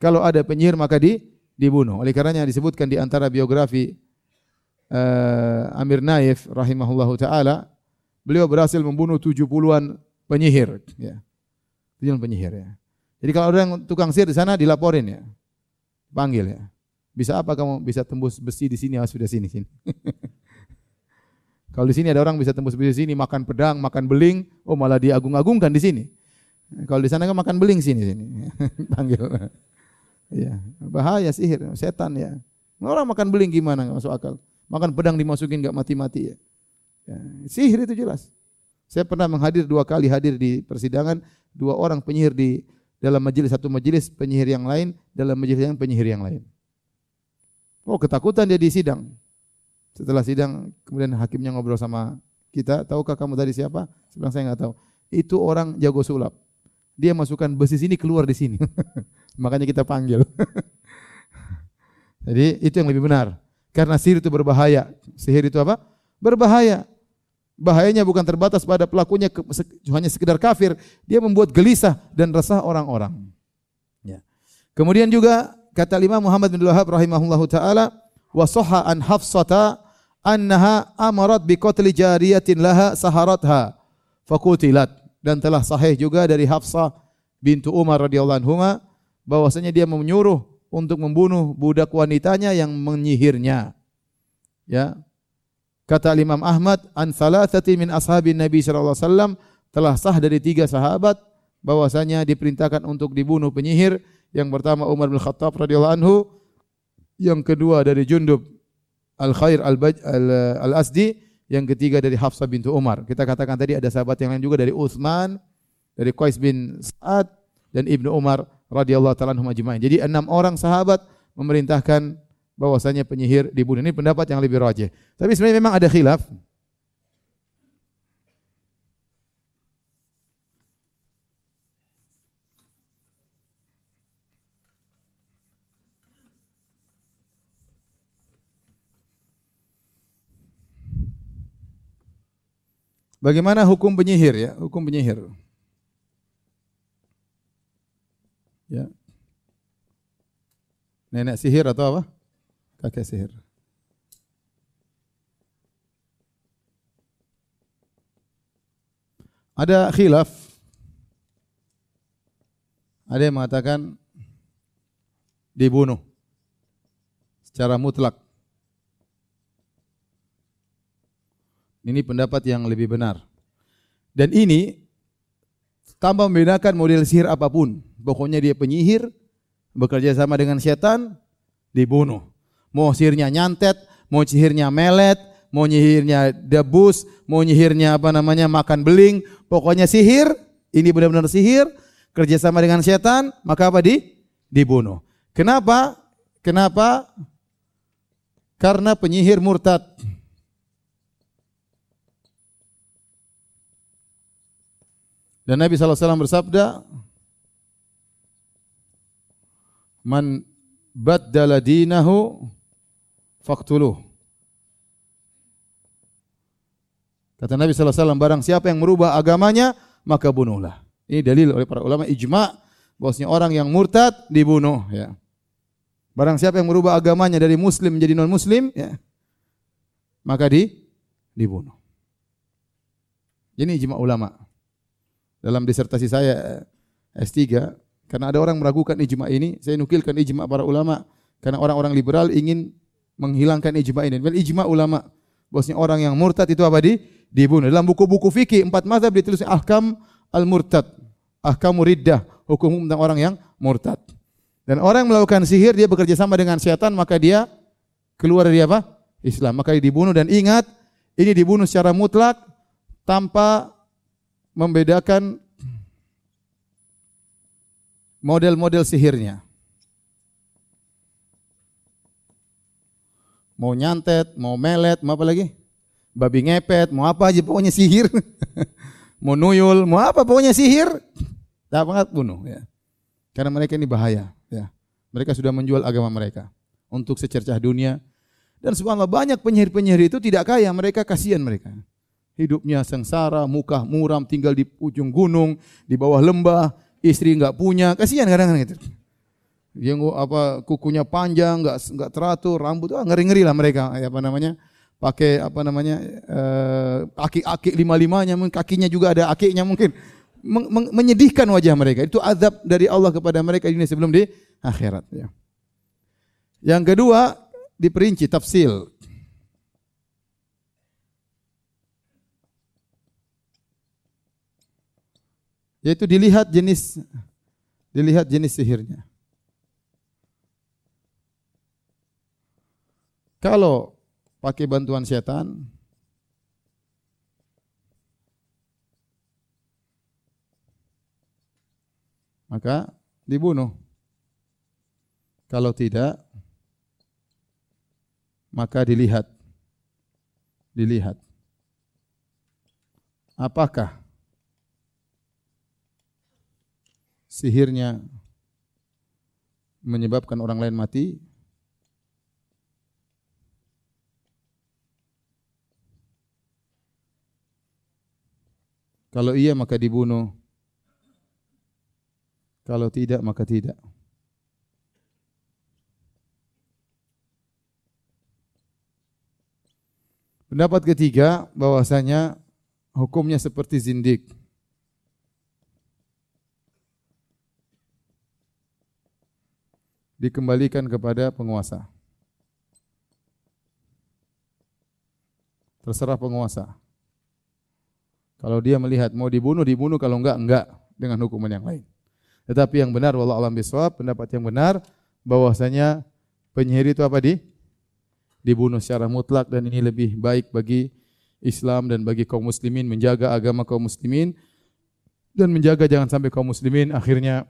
Kalau ada penyihir maka di dibunuh. Oleh karenanya disebutkan di antara biografi uh, Amir Naif rahimahullahu taala, beliau berhasil membunuh 70-an penyihir ya. Itu yang penyihir ya. Jadi kalau ada yang tukang sihir di sana dilaporin ya. Panggil ya. Bisa apa kamu bisa tembus besi di sini? Ah sudah sini sini. kalau di sini ada orang bisa tembus besi di sini makan pedang, makan beling, oh malah diagung-agungkan di sini. Kalau di sana kan makan beling sini sini. Panggil. ya, bahaya sihir, setan ya. Orang makan beling gimana enggak masuk akal. Makan pedang dimasukin enggak mati-mati ya. ya. Sihir itu jelas. Saya pernah menghadir dua kali hadir di persidangan dua orang penyihir di dalam majelis satu majelis penyihir yang lain dalam majelis yang penyihir yang lain. Oh ketakutan dia di sidang. Setelah sidang kemudian hakimnya ngobrol sama kita, tahukah kamu tadi siapa? Sebenarnya saya nggak tahu. Itu orang jago sulap. Dia masukkan besi sini keluar di sini. Makanya kita panggil. Jadi itu yang lebih benar. Karena sihir itu berbahaya. Sihir itu apa? Berbahaya. Bahayanya bukan terbatas pada pelakunya hanya sekedar kafir, dia membuat gelisah dan resah orang-orang. Ya. Kemudian juga kata Imam Muhammad bin Wahab rahimahullahu taala, wa sahha an Hafsata annaha amarat bi qatli jariyatin laha saharatha fakutilat dan telah sahih juga dari Hafsah bintu Umar radhiyallahu anhuma bahwasanya dia menyuruh untuk membunuh budak wanitanya yang menyihirnya. Ya, Kata Imam Ahmad, an thalathati min ashabin Nabi sallallahu alaihi wasallam telah sah dari tiga sahabat bahwasanya diperintahkan untuk dibunuh penyihir. Yang pertama Umar bin Khattab radhiyallahu anhu, yang kedua dari Jundub Al-Khair Al-Asdi, yang ketiga dari Hafsah bintu Umar. Kita katakan tadi ada sahabat yang lain juga dari Utsman, dari Qais bin Sa'ad dan Ibnu Umar radhiyallahu taala anhum ajma'in. Jadi enam orang sahabat memerintahkan bahwasanya penyihir dibunuh. Ini pendapat yang lebih rajih. Tapi sebenarnya memang ada khilaf. Bagaimana hukum penyihir ya? Hukum penyihir. Ya. Nenek sihir atau apa? Kakek sihir. Ada khilaf. Ada yang mengatakan dibunuh secara mutlak. Ini pendapat yang lebih benar. Dan ini tanpa membedakan model sihir apa pun. Pokoknya dia penyihir, bekerja sama dengan setan, dibunuh. Mau sihirnya nyantet, mau sihirnya melet, mau sihirnya debus, mau sihirnya apa namanya makan beling, pokoknya sihir, ini benar-benar sihir, kerja sama dengan setan, maka apa di? Dibunuh. Kenapa? Kenapa? Karena penyihir murtad. Dan Nabi SAW bersabda, Man baddala dinahu faqtuluh. Kata Nabi SAW, barang siapa yang merubah agamanya, maka bunuhlah. Ini dalil oleh para ulama ijma' bahwasanya orang yang murtad dibunuh. Ya. Barang siapa yang merubah agamanya dari muslim menjadi non muslim, ya, maka di dibunuh. Ini ijma' ulama dalam disertasi saya eh, S3 karena ada orang meragukan ijma ini, saya nukilkan ijma para ulama karena orang-orang liberal ingin menghilangkan ijma ini. Dan ijma ulama bosnya orang yang murtad itu apa di dibunuh. Dalam buku-buku fikih empat mazhab ditulis ahkam al-murtad, ahkam muriddah, hukum tentang orang yang murtad. Dan orang yang melakukan sihir dia bekerja sama dengan setan maka dia keluar dari apa? Islam. Maka dia dibunuh dan ingat ini dibunuh secara mutlak tanpa membedakan model-model sihirnya. Mau nyantet, mau melet, mau apa lagi? Babi ngepet, mau apa aja pokoknya sihir. mau nuyul, mau apa pokoknya sihir. Tak banget bunuh ya. Karena mereka ini bahaya ya. Mereka sudah menjual agama mereka untuk secercah dunia. Dan subhanallah banyak penyihir-penyihir itu tidak kaya, mereka kasihan mereka hidupnya sengsara, muka muram, tinggal di ujung gunung, di bawah lembah, istri enggak punya, kasihan kadang-kadang gitu. Dia apa kukunya panjang, enggak enggak teratur, rambut ah ngeri-ngeri lah mereka, apa namanya? pakai apa namanya? eh, aki-aki lima-limanya, mungkin kakinya juga ada akinya mungkin. Men men menyedihkan wajah mereka. Itu azab dari Allah kepada mereka dunia sebelum di akhirat ya. Yang kedua, diperinci tafsil. Yaitu dilihat jenis dilihat jenis sihirnya. Kalau pakai bantuan setan, maka dibunuh. Kalau tidak, maka dilihat. Dilihat. Apakah sihirnya menyebabkan orang lain mati, Kalau iya maka dibunuh. Kalau tidak maka tidak. Pendapat ketiga bahwasanya hukumnya seperti zindik. Dikembalikan kepada penguasa. Terserah penguasa. Kalau dia melihat mau dibunuh, dibunuh. Kalau enggak, enggak. Dengan hukuman yang lain. Tetapi yang benar, wallah alam biswab, pendapat yang benar, bahwasanya penyihir itu apa di dibunuh secara mutlak dan ini lebih baik bagi Islam dan bagi kaum muslimin menjaga agama kaum muslimin dan menjaga jangan sampai kaum muslimin akhirnya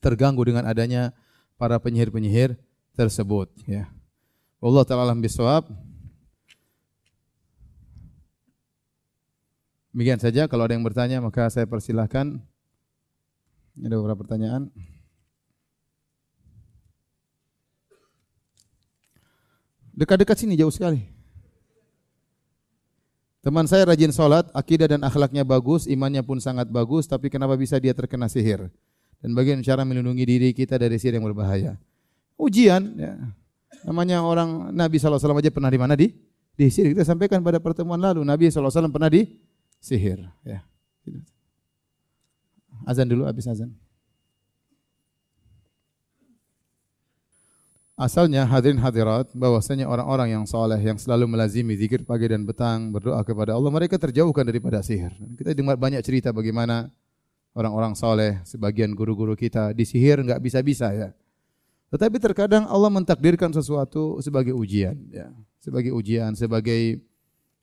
terganggu dengan adanya para penyihir-penyihir tersebut ya. Allah taala alam bisawab. Demikian saja kalau ada yang bertanya maka saya persilahkan. Ada beberapa pertanyaan. Dekat-dekat sini jauh sekali. Teman saya rajin sholat, akidah dan akhlaknya bagus, imannya pun sangat bagus, tapi kenapa bisa dia terkena sihir? Dan bagaimana cara melindungi diri kita dari sihir yang berbahaya? Ujian, ya. namanya orang Nabi SAW aja pernah di mana di? Di sihir. Kita sampaikan pada pertemuan lalu, Nabi SAW pernah di sihir. Ya. Azan dulu, habis azan. Asalnya hadirin hadirat bahwasanya orang-orang yang soleh yang selalu melazimi zikir pagi dan petang berdoa kepada Allah mereka terjauhkan daripada sihir. Kita dengar banyak cerita bagaimana orang-orang soleh sebagian guru-guru kita disihir nggak bisa-bisa ya. Tetapi terkadang Allah mentakdirkan sesuatu sebagai ujian ya, sebagai ujian, sebagai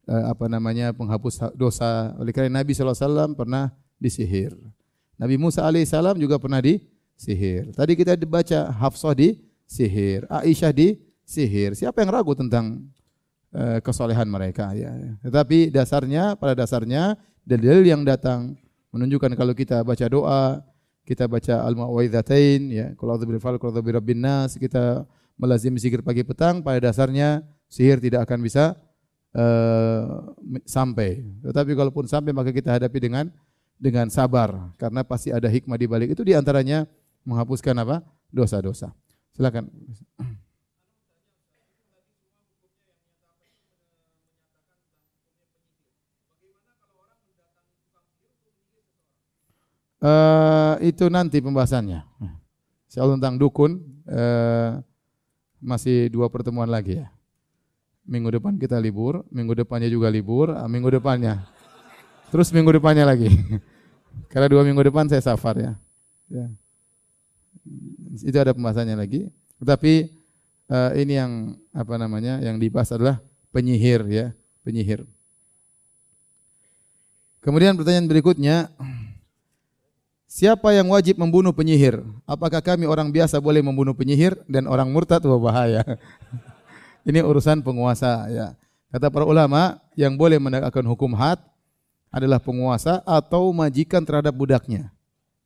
uh, apa namanya penghapus dosa. Oleh karena Nabi SAW pernah disihir. Nabi Musa alaihissalam juga pernah disihir. Tadi kita baca Hafsah di sihir, Aisyah di sihir. Siapa yang ragu tentang uh, kesolehan mereka ya. Tetapi dasarnya pada dasarnya dalil yang datang menunjukkan kalau kita baca doa, kita baca al-muawwidzatain ya, qul a'udzu bil falaq, qul a'udzu nas, kita melazim zikir pagi petang pada dasarnya sihir tidak akan bisa uh, sampai. Tetapi kalaupun sampai maka kita hadapi dengan dengan sabar karena pasti ada hikmah di balik itu di antaranya menghapuskan apa? dosa-dosa. Silakan. Uh, itu nanti pembahasannya. Soal tentang dukun uh, masih dua pertemuan lagi ya. Minggu depan kita libur, minggu depannya juga libur, uh, minggu depannya. Terus minggu depannya lagi. Karena dua minggu depan saya safar ya. ya. Itu ada pembahasannya lagi. Tetapi uh, ini yang apa namanya yang dibahas adalah penyihir ya, penyihir. Kemudian pertanyaan berikutnya, siapa yang wajib membunuh penyihir? Apakah kami orang biasa boleh membunuh penyihir dan orang murtad bahaya? ini urusan penguasa ya. Kata para ulama, yang boleh menegakkan hukum had adalah penguasa atau majikan terhadap budaknya.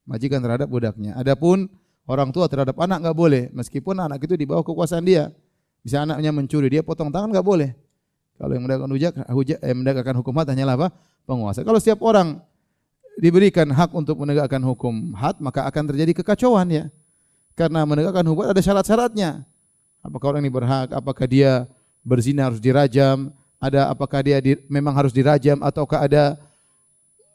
Majikan terhadap budaknya. Adapun Orang tua terhadap anak nggak boleh, meskipun anak itu di bawah kekuasaan dia. Bisa anaknya mencuri, dia potong tangan nggak boleh. Kalau yang menegakkan hujak, eh, menegakkan hukum had hanyalah apa? Penguasa. Kalau setiap orang diberikan hak untuk menegakkan hukum had, maka akan terjadi kekacauan ya. Karena menegakkan hukum ada syarat-syaratnya. Apakah orang ini berhak? Apakah dia berzina harus dirajam? Ada apakah dia di, memang harus dirajam ataukah ada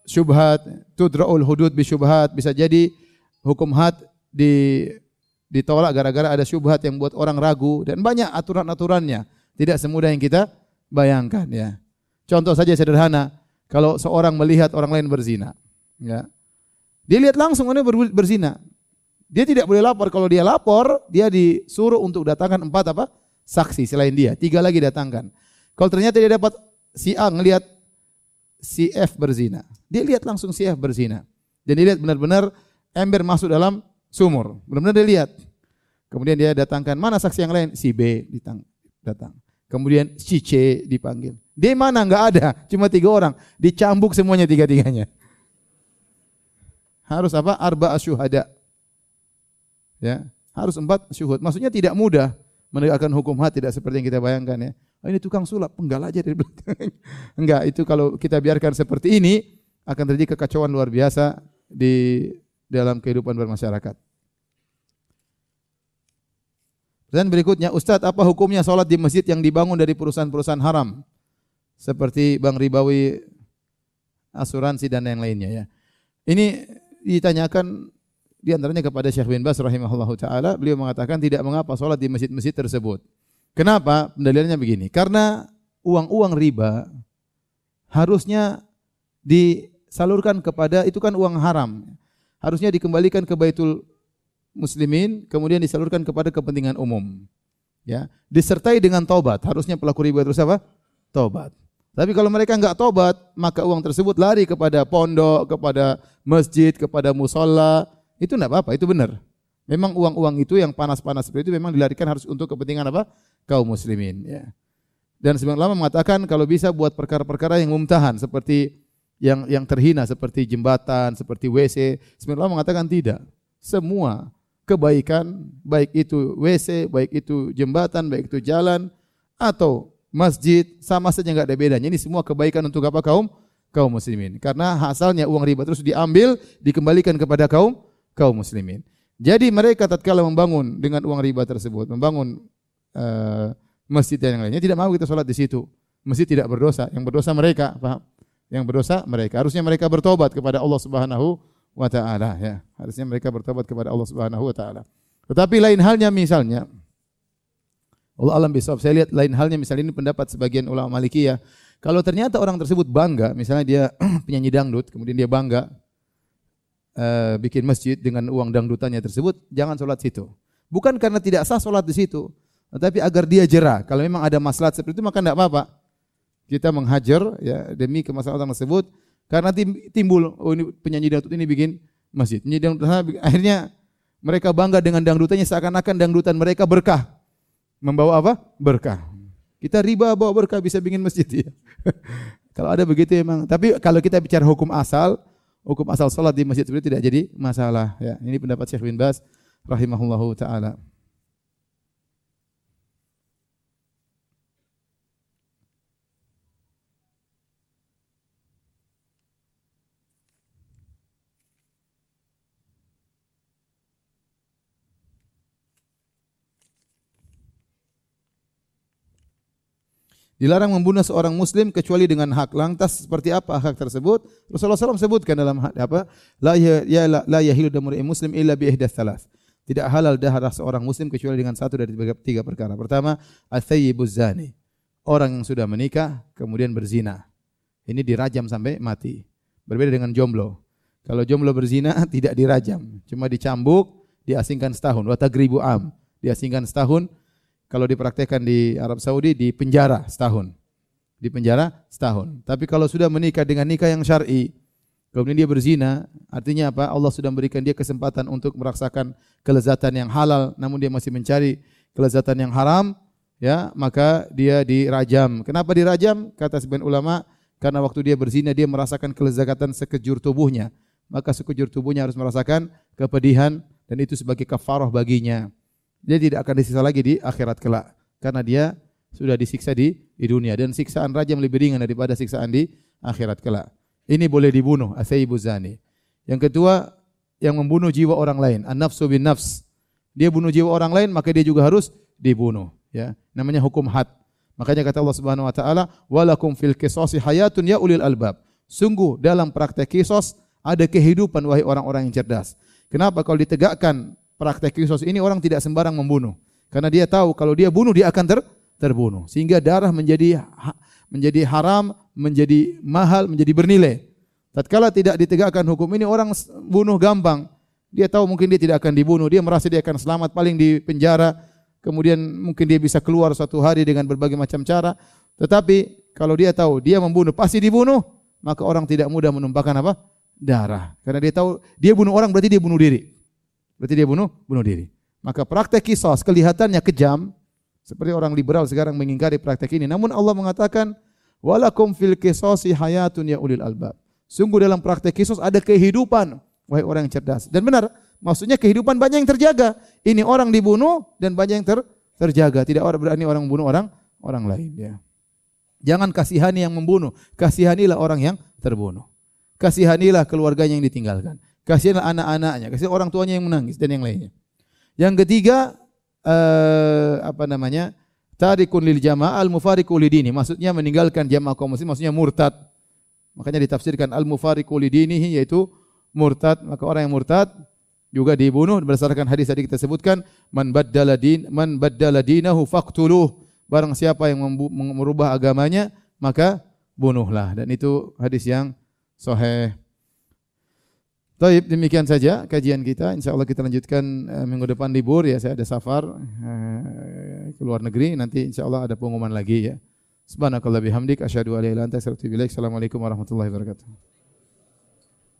syubhat? Tudraul hudud bi syubhat bisa jadi hukum had di ditolak gara-gara ada syubhat yang buat orang ragu dan banyak aturan-aturannya. Tidak semudah yang kita bayangkan ya. Contoh saja sederhana, kalau seorang melihat orang lain berzina, ya. Dia lihat langsung orang berzina. Dia tidak boleh lapor. Kalau dia lapor, dia disuruh untuk datangkan empat apa? Saksi selain dia. Tiga lagi datangkan. Kalau ternyata dia dapat si A ngelihat si F berzina. Dia lihat langsung si F berzina. Dan dia lihat benar-benar ember masuk dalam sumur. Benar-benar dia lihat. Kemudian dia datangkan, mana saksi yang lain? Si B ditang, datang. Kemudian si C dipanggil. Dia mana? Enggak ada. Cuma tiga orang. Dicambuk semuanya tiga-tiganya. Harus apa? Arba asyuhada. Ya, harus empat syuhud. Maksudnya tidak mudah menegakkan hukum had tidak seperti yang kita bayangkan ya. Oh, ini tukang sulap, penggal aja dari belakang. Enggak, itu kalau kita biarkan seperti ini akan terjadi kekacauan luar biasa di dalam kehidupan bermasyarakat. Dan berikutnya, Ustadz apa hukumnya sholat di masjid yang dibangun dari perusahaan-perusahaan haram? Seperti Bang Ribawi, asuransi dan yang lainnya ya. Ini ditanyakan di antaranya kepada Syekh bin Bas rahimahullahu taala, beliau mengatakan tidak mengapa sholat di masjid-masjid tersebut. Kenapa? Pendalilannya begini, karena uang-uang riba harusnya disalurkan kepada itu kan uang haram harusnya dikembalikan ke Baitul Muslimin kemudian disalurkan kepada kepentingan umum. ya, disertai dengan tobat. Harusnya pelaku riba terus apa? Tobat. Tapi kalau mereka enggak tobat, maka uang tersebut lari kepada pondok, kepada masjid, kepada musola. Itu enggak apa-apa, itu benar. Memang uang-uang itu yang panas-panas seperti itu memang dilarikan harus untuk kepentingan apa? Kaum muslimin. Ya. Dan sebagian ulama mengatakan kalau bisa buat perkara-perkara yang mumtahan seperti yang yang terhina seperti jembatan, seperti WC. Sebagian ulama mengatakan tidak. Semua kebaikan, baik itu WC, baik itu jembatan, baik itu jalan, atau masjid, sama saja nggak ada bedanya. Ini semua kebaikan untuk apa kaum kaum muslimin. Karena asalnya uang riba terus diambil, dikembalikan kepada kaum kaum muslimin. Jadi mereka tatkala membangun dengan uang riba tersebut, membangun uh, masjid dan yang lainnya, tidak mau kita sholat di situ. Masjid tidak berdosa, yang berdosa mereka, paham? Yang berdosa mereka. Harusnya mereka bertobat kepada Allah Subhanahu wa taala ya. Harusnya mereka bertobat kepada Allah Subhanahu wa taala. Tetapi lain halnya misalnya Allah alam bisawab. Saya lihat lain halnya misalnya ini pendapat sebagian ulama Malikiyah. Kalau ternyata orang tersebut bangga, misalnya dia penyanyi dangdut, kemudian dia bangga uh, bikin masjid dengan uang dangdutannya tersebut, jangan sholat situ. Bukan karena tidak sah sholat di situ, tetapi agar dia jerah. Kalau memang ada masalah seperti itu maka tidak apa-apa. Kita menghajar ya demi kemaslahatan tersebut karena timbul oh ini penyanyi dangdut ini bikin masjid. Penyanyi dangdut akhirnya mereka bangga dengan dangdutannya seakan-akan dangdutan mereka berkah membawa apa? Berkah. Kita riba bawa berkah bisa bikin masjid ya. kalau ada begitu emang. Tapi kalau kita bicara hukum asal, hukum asal salat di masjid itu tidak jadi masalah ya. Ini pendapat Syekh bin Bas rahimahullahu taala. Dilarang membunuh seorang muslim kecuali dengan hak. Lantas seperti apa hak tersebut? Rasulullah SAW sebutkan dalam apa? La ya, ya la, damu muslim illa bi ihdath thalath. Tidak halal darah seorang muslim kecuali dengan satu dari tiga, tiga perkara. Pertama, athayyibuz zani. Orang yang sudah menikah kemudian berzina. Ini dirajam sampai mati. Berbeda dengan jomblo. Kalau jomblo berzina tidak dirajam, cuma dicambuk, diasingkan setahun. Wa tagribu am. Diasingkan setahun, kalau dipraktekkan di Arab Saudi di penjara setahun. Di penjara setahun. Tapi kalau sudah menikah dengan nikah yang syar'i, kemudian dia berzina, artinya apa? Allah sudah memberikan dia kesempatan untuk merasakan kelezatan yang halal, namun dia masih mencari kelezatan yang haram, ya, maka dia dirajam. Kenapa dirajam? Kata sebagian ulama, karena waktu dia berzina dia merasakan kelezatan sekejur tubuhnya. Maka sekejur tubuhnya harus merasakan kepedihan dan itu sebagai kafarah baginya dia tidak akan disiksa lagi di akhirat kelak karena dia sudah disiksa di, di dunia dan siksaan rajam lebih ringan daripada siksaan di akhirat kelak. Ini boleh dibunuh, asaibu zani. Yang kedua, yang membunuh jiwa orang lain, an-nafsu bin nafs. Dia bunuh jiwa orang lain, maka dia juga harus dibunuh, ya. Namanya hukum had. Makanya kata Allah Subhanahu wa taala, "Walakum fil qisasi hayatun ya ulil albab." Sungguh dalam praktek kisos ada kehidupan wahai orang-orang yang cerdas. Kenapa kalau ditegakkan praktek kisos ini orang tidak sembarang membunuh. Karena dia tahu kalau dia bunuh dia akan ter, terbunuh. Sehingga darah menjadi menjadi haram, menjadi mahal, menjadi bernilai. Tatkala tidak ditegakkan hukum ini orang bunuh gampang. Dia tahu mungkin dia tidak akan dibunuh, dia merasa dia akan selamat paling di penjara. Kemudian mungkin dia bisa keluar suatu hari dengan berbagai macam cara. Tetapi kalau dia tahu dia membunuh pasti dibunuh, maka orang tidak mudah menumpahkan apa? darah. Karena dia tahu dia bunuh orang berarti dia bunuh diri. Berarti dia bunuh bunuh diri. Maka praktek kisos kelihatannya kejam, seperti orang liberal sekarang mengingkari praktek ini. Namun Allah mengatakan, walakum fil kisosi hayatun ya ulil albab. Sungguh dalam praktek kisos ada kehidupan, wahai orang yang cerdas. Dan benar, maksudnya kehidupan banyak yang terjaga. Ini orang dibunuh dan banyak yang ter, terjaga. Tidak orang berani orang membunuh orang orang lain. Ya. Jangan kasihani yang membunuh, kasihanilah orang yang terbunuh. Kasihanilah keluarganya yang ditinggalkan. Kasihanlah anak-anaknya, kasihan orang tuanya yang menangis dan yang lainnya. Yang ketiga uh, apa namanya? Tarikun lil jamaah al mufariqu lidini. Maksudnya meninggalkan jamaah kaum muslim maksudnya murtad. Makanya ditafsirkan al mufariqu lidinihi yaitu murtad. Maka orang yang murtad juga dibunuh berdasarkan hadis tadi kita sebutkan man baddala din man baddala dinahu faqtuluh. Barang siapa yang merubah agamanya maka bunuhlah dan itu hadis yang sahih. Taib demikian saja kajian kita. Insya Allah kita lanjutkan uh, minggu depan libur ya. Saya ada safar. Uh, ke luar negeri nanti insyaallah ada pengumuman lagi ya. Subhanakallah bihamdik asyhadu an la ilaha illa anta astaghfiruka wa atubu ilaik. Assalamualaikum warahmatullahi wabarakatuh.